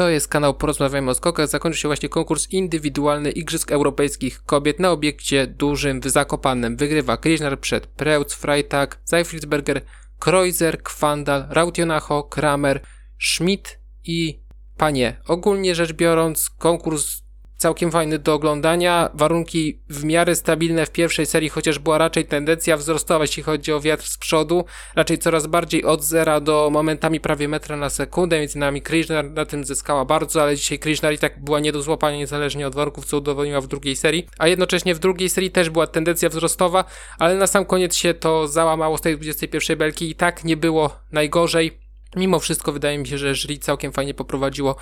To jest kanał Porozmawiajmy o skokach. Zakończył się właśnie konkurs indywidualny Igrzysk Europejskich Kobiet na obiekcie dużym w Zakopanem. Wygrywa Krishnar przed Preutz, Freitag, Zeifritzberger, Kreuzer, Kwandal, Rautionacho, Kramer, Schmidt i Panie. Ogólnie rzecz biorąc, konkurs całkiem fajny do oglądania. Warunki w miarę stabilne w pierwszej serii, chociaż była raczej tendencja wzrostowa, jeśli chodzi o wiatr z przodu. Raczej coraz bardziej od zera do momentami prawie metra na sekundę. Między nami Krishnar na tym zyskała bardzo, ale dzisiaj Krishnar i tak była nie do złapania niezależnie od warunków, co udowodniła w drugiej serii. A jednocześnie w drugiej serii też była tendencja wzrostowa, ale na sam koniec się to załamało z tej 21 belki i tak nie było najgorzej. Mimo wszystko wydaje mi się, że jury całkiem fajnie poprowadziło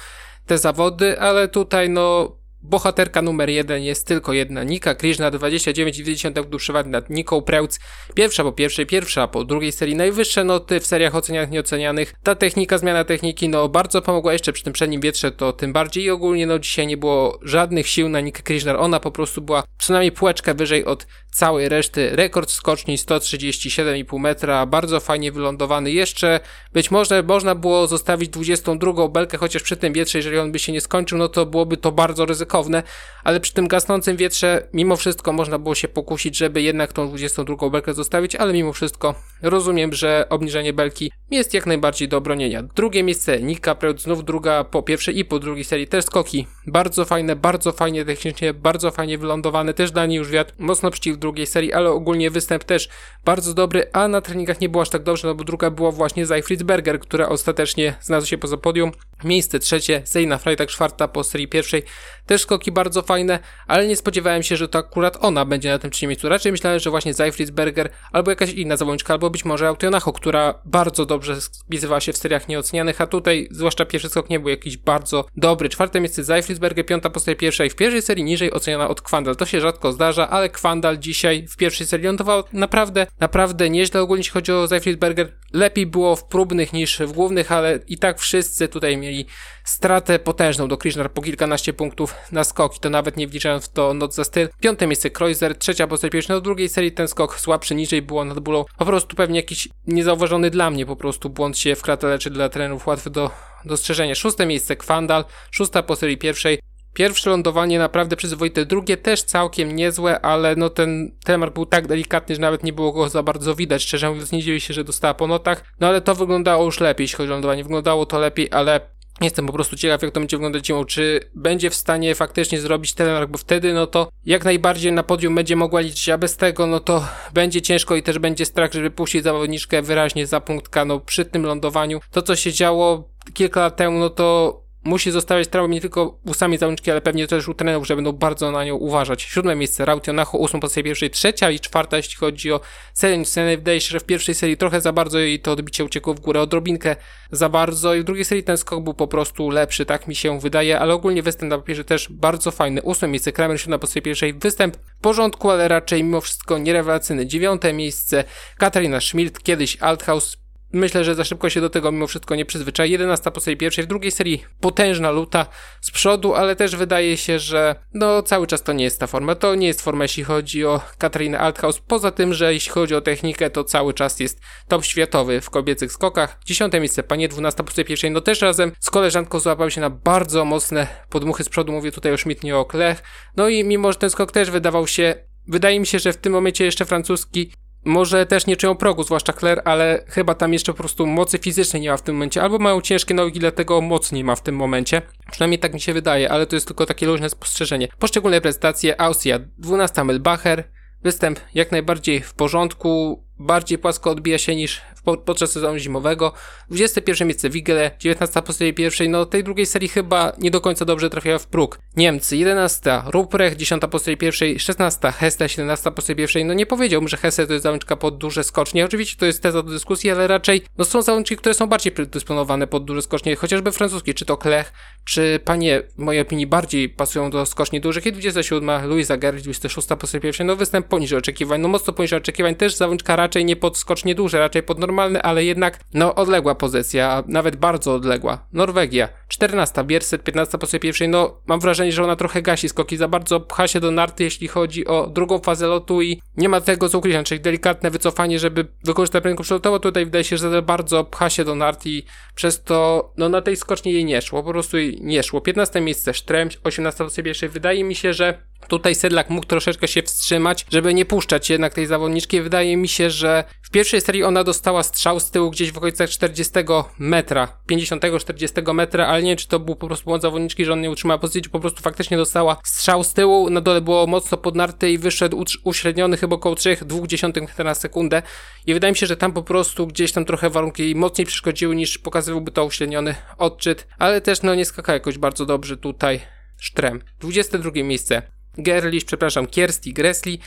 te zawody, ale tutaj no Bohaterka numer jeden jest tylko jedna. Nika Krishna 29,2 punktu przewagi nad Niką Preutz. Pierwsza po pierwszej, pierwsza po drugiej serii. Najwyższe noty w seriach ocenianych, nieocenianych. Ta technika, zmiana techniki, no bardzo pomogła jeszcze przy tym przednim wietrze, to tym bardziej. I ogólnie no dzisiaj nie było żadnych sił na Nikę Krishna. Ona po prostu była przynajmniej półeczkę wyżej od całej reszty. Rekord skoczni 137,5 metra. Bardzo fajnie wylądowany. Jeszcze być może można było zostawić 22 belkę, chociaż przy tym wietrze, jeżeli on by się nie skończył, no to byłoby to bardzo ryzykowne ryzykowne, ale przy tym gasnącym wietrze mimo wszystko można było się pokusić, żeby jednak tą 22 belkę zostawić, ale mimo wszystko rozumiem, że obniżenie belki jest jak najbardziej do obronienia. Drugie miejsce Nika Preut, znów druga po pierwszej i po drugiej serii też skoki. Bardzo fajne, bardzo fajnie technicznie, bardzo fajnie wylądowane, też dla niej już wiatr mocno przycił w drugiej serii, ale ogólnie występ też bardzo dobry, a na treningach nie było aż tak dobrze, no bo druga była właśnie Zajfritzberger, która ostatecznie znalazła się poza podium. Miejsce trzecie, Zejna Freitag czwarta po serii pierwszej, też skoki bardzo fajne, ale nie spodziewałem się, że to akurat ona będzie na tym trzecim miejscu. Raczej myślałem, że właśnie Zajfritzberger albo jakaś inna zawodniczka, albo być może Autionacho, która bardzo dobrze spisywała się w seriach nieocenianych, a tutaj zwłaszcza pierwszy skok nie był jakiś bardzo dobry. Czwarte miejsce Zajfritzberger, piąta po pierwszej, w pierwszej serii niżej oceniana od Kwandal. To się rzadko zdarza, ale Kwandal dzisiaj w pierwszej serii lądował naprawdę, naprawdę nieźle ogólnie jeśli chodzi o Zajfritzberger. Lepiej było w próbnych niż w głównych, ale i tak wszyscy tutaj mieli stratę potężną do Krishnar po kilkanaście punktów na skoki, to nawet nie wliczając w to not za styl. Piąte miejsce Kreuzer, trzecia postać pierwsza, do drugiej serii ten skok słabszy, niżej było nad bólą. Po prostu pewnie jakiś niezauważony dla mnie po prostu błąd się w kratele, czy dla trenerów łatwy do dostrzeżenia. Szóste miejsce Kwandal, szósta po serii pierwszej. Pierwsze lądowanie naprawdę przyzwoite, drugie też całkiem niezłe, ale no ten telemark był tak delikatny, że nawet nie było go za bardzo widać. Szczerze mówiąc, nie dziwię się, że dostała po notach, no ale to wyglądało już lepiej, jeśli chodzi o lądowanie. Wyglądało to lepiej, ale Jestem po prostu ciekaw, jak to będzie wyglądać zimą, czy będzie w stanie faktycznie zrobić telemark, bo wtedy, no to jak najbardziej na podium będzie mogła liczyć, a bez tego, no to będzie ciężko i też będzie strach, żeby puścić zawodniczkę wyraźnie za punktka, no przy tym lądowaniu. To, co się działo kilka lat temu, no to musi zostawiać traumę nie tylko u samej załączki, ale pewnie też u trenerów, że będą bardzo na nią uważać. Siódme miejsce Rautionacho, ósmą pozycję pierwszej, trzecia i czwarta, jeśli chodzi o serię. Wydaje się, że w pierwszej serii trochę za bardzo i to odbicie uciekło w górę odrobinkę za bardzo i w drugiej serii ten skok był po prostu lepszy, tak mi się wydaje, ale ogólnie występ na papierze też bardzo fajny. Ósme miejsce Kramer, siódma pozycja pierwszej, występ w porządku, ale raczej mimo wszystko nierewelacyjny. Dziewiąte miejsce Katarina Schmidt, kiedyś Althaus, Myślę, że za szybko się do tego mimo wszystko nie przyzwyczai. 11 po serii pierwszej, w drugiej serii potężna luta z przodu, ale też wydaje się, że no cały czas to nie jest ta forma. To nie jest forma, jeśli chodzi o Katarinę Althaus. Poza tym, że jeśli chodzi o technikę, to cały czas jest top światowy w kobiecych skokach. 10 miejsce, panie 12 po serii pierwszej, no też razem z koleżanką złapały się na bardzo mocne podmuchy z przodu. Mówię tutaj o Schmidt, o Klech. No i mimo, że ten skok też wydawał się Wydaje mi się, że w tym momencie jeszcze francuski może też nie czują progu, zwłaszcza Claire, ale chyba tam jeszcze po prostu mocy fizycznej nie ma w tym momencie, albo mają ciężkie nogi, dlatego mocy nie ma w tym momencie. Przynajmniej tak mi się wydaje, ale to jest tylko takie luźne spostrzeżenie. Poszczególne prezentacje, Austria 12 Melbacher, występ jak najbardziej w porządku, bardziej płasko odbija się niż podczas sezonu zimowego. 21 miejsce Wigele, 19 po pierwszej, no tej drugiej serii chyba nie do końca dobrze trafiała w próg. Niemcy 11, Ruprecht 10 po pierwszej, 16 Hesse, 17 po pierwszej, no nie powiedziałbym, że Hesse to jest załączka pod duże skocznie, oczywiście to jest teza do dyskusji, ale raczej no są załączki, które są bardziej predysponowane pod duże skocznie, chociażby francuski, czy to Klech, czy Panie, w mojej opinii bardziej pasują do skoczni dużych. I 27 Louisa Gerrit, 26 po pierwszej, no występ poniżej oczekiwań, no mocno poniżej oczekiwań, też załączka raczej nie pod skocznie duże, raczej pod normalne, ale jednak no odległa pozycja, nawet bardzo odległa. Norwegia, 14, Bierset 15 po sobie pierwszej, no mam wrażenie, że ona trochę gasi skoki, za bardzo pcha się do narty, jeśli chodzi o drugą fazę lotu i nie ma tego co ukryć, czyli delikatne wycofanie, żeby wykorzystać prędkość przelotową, tutaj wydaje się, że za bardzo pcha się do nart i przez to, no na tej skoczni jej nie szło, po prostu jej nie szło. 15 miejsce Sztrem, 18 po sobie pierwszej, wydaje mi się, że Tutaj Sedlak mógł troszeczkę się wstrzymać, żeby nie puszczać jednak tej zawodniczki. Wydaje mi się, że w pierwszej serii ona dostała strzał z tyłu gdzieś w okolicach 40 metra, 50-40 metra, ale nie wiem, czy to był po prostu błąd zawodniczki, że on nie utrzymała pozycji, czy po prostu faktycznie dostała strzał z tyłu. Na dole było mocno podnarte i wyszedł uśredniony chyba około 3,2 metra na sekundę. I wydaje mi się, że tam po prostu gdzieś tam trochę warunki mocniej przeszkodziły niż pokazywałby to uśredniony odczyt, ale też no nie skaka jakoś bardzo dobrze tutaj. Sztrem. 22 miejsce. Gerlish, przepraszam, Kiersti, Gressli.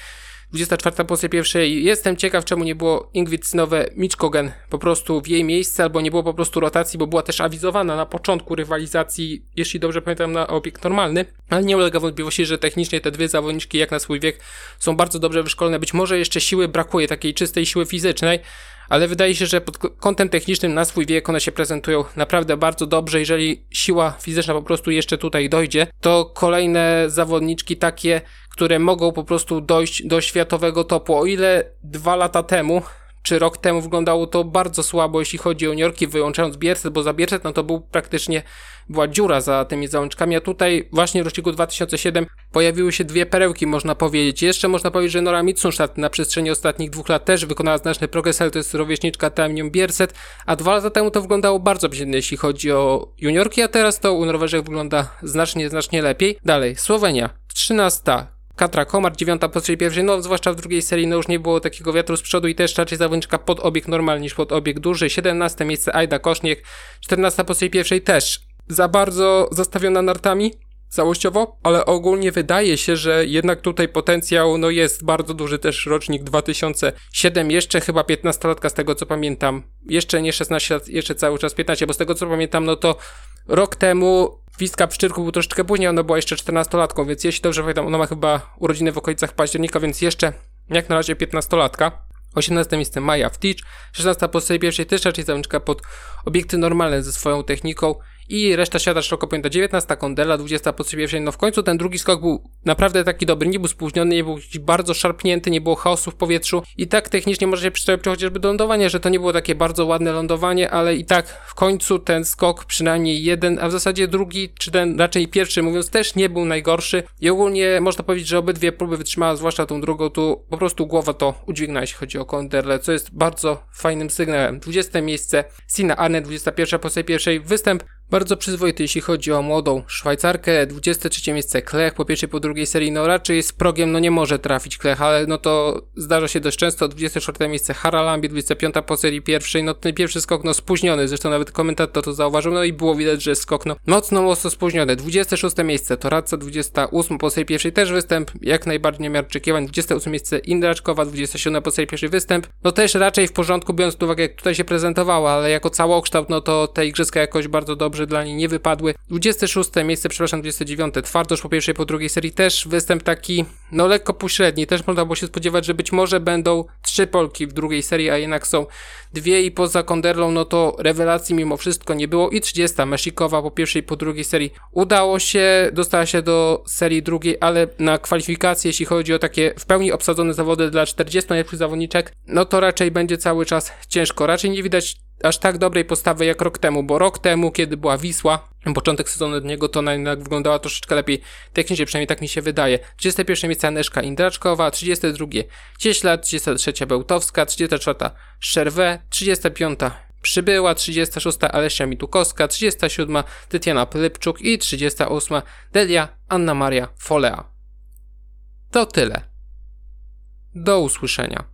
24 pozycja pierwszej. Jestem ciekaw, czemu nie było Ingrid Snowe Mitchkogen po prostu w jej miejsce, albo nie było po prostu rotacji, bo była też awizowana na początku rywalizacji, jeśli dobrze pamiętam, na obiekt normalny. Ale nie ulega wątpliwości, że technicznie te dwie zawodniczki, jak na swój wiek, są bardzo dobrze wyszkolone. Być może jeszcze siły brakuje, takiej czystej siły fizycznej, ale wydaje się, że pod kątem technicznym na swój wiek one się prezentują naprawdę bardzo dobrze. Jeżeli siła fizyczna po prostu jeszcze tutaj dojdzie, to kolejne zawodniczki takie, które mogą po prostu dojść do światowego topu. O ile dwa lata temu czy rok temu wyglądało to bardzo słabo, jeśli chodzi o juniorki, wyłączając Bierset, bo za Bierset no to był praktycznie była dziura za tymi załączkami, a tutaj właśnie w roczniku 2007 pojawiły się dwie perełki, można powiedzieć. Jeszcze można powiedzieć, że Nora Mitsunstadt na przestrzeni ostatnich dwóch lat też wykonała znaczny progres, ale to jest rówieśniczka Tamium Bierset, a dwa lata temu to wyglądało bardzo biednie, jeśli chodzi o juniorki, a teraz to u Norweżek wygląda znacznie, znacznie lepiej. Dalej, Słowenia, 13 Katra Komar, dziewiąta po pierwszej, no zwłaszcza w drugiej serii, no już nie było takiego wiatru z przodu i też raczej zawodniczka pod obieg normalny niż pod obieg duży. 17 miejsce Aida Koszniek, 14 po pierwszej też za bardzo zastawiona nartami, całościowo, ale ogólnie wydaje się, że jednak tutaj potencjał no jest bardzo duży, też rocznik 2007, jeszcze chyba 15-latka z tego co pamiętam, jeszcze nie 16 lat, jeszcze cały czas 15, bo z tego co pamiętam, no to rok temu Wistka Pszczyrku był troszeczkę później, ona była jeszcze 14-latką, więc jeśli dobrze pamiętam, ona ma chyba urodziny w okolicach października, więc jeszcze jak na razie 15-latka. 18 miejsce Maja Wtich, 16 po sobie pierwszej też raczej zawodniczka pod obiekty normalne ze swoją techniką i reszta świata szeroko pojęta. 19, Kondela 20 po pierwszej. No w końcu ten drugi skok był naprawdę taki dobry, nie był spóźniony, nie był bardzo szarpnięty, nie było chaosu w powietrzu. I tak technicznie może się przyczepić chociażby do lądowania, że to nie było takie bardzo ładne lądowanie, ale i tak w końcu ten skok przynajmniej jeden, a w zasadzie drugi, czy ten raczej pierwszy mówiąc też nie był najgorszy. I ogólnie można powiedzieć, że obydwie próby wytrzymała, zwłaszcza tą drugą, tu po prostu głowa to udźwignęła, jeśli chodzi o Konderle, co jest bardzo fajnym sygnałem. 20 miejsce Sina Arne, 21 po pierwszej. Występ bardzo przyzwoity, jeśli chodzi o młodą Szwajcarkę. 23 miejsce Klech po pierwszej, po drugiej serii. No raczej z progiem no nie może trafić Klech, ale no to zdarza się dość często. 24 miejsce Haralambi, 25 po serii pierwszej. No ten pierwszy skok no spóźniony, zresztą nawet komentator to zauważył. No i było widać, że skok no mocno, mocno spóźniony. 26 miejsce Toraca, 28 po serii pierwszej też występ. Jak najbardziej miał oczekiwań. 28 miejsce Indraczkowa, 27 po serii pierwszej występ. No też raczej w porządku, biorąc pod uwagę jak tutaj się prezentowała, ale jako całokształt no to te igrzyska jakoś bardzo dobrze że dla niej nie wypadły. 26 miejsce, przepraszam, 29. Twardość po pierwszej, po drugiej serii też występ taki, no lekko pośredni. Też można było się spodziewać, że być może będą trzy Polki w drugiej serii, a jednak są dwie i poza Konderlą, no to rewelacji mimo wszystko nie było. I 30. Mesikowa po pierwszej, po drugiej serii udało się, dostała się do serii drugiej, ale na kwalifikacje, jeśli chodzi o takie w pełni obsadzone zawody dla 40 najlepszych zawodniczek, no to raczej będzie cały czas ciężko. Raczej nie widać aż tak dobrej postawy jak rok temu, bo rok temu, kiedy była Wisła, początek sezonu od niego, to ona jednak wyglądała troszeczkę lepiej technicznie, przynajmniej tak mi się wydaje. 31 miejsce Aneszka Indraczkowa, 32 Cieśla, 33 Bełtowska, 34 Szerwe, 35 Przybyła 36 Alesia Mitukowska, 37 Tytiana Plypczuk i 38 Delia Anna Maria Folea. To tyle. Do usłyszenia.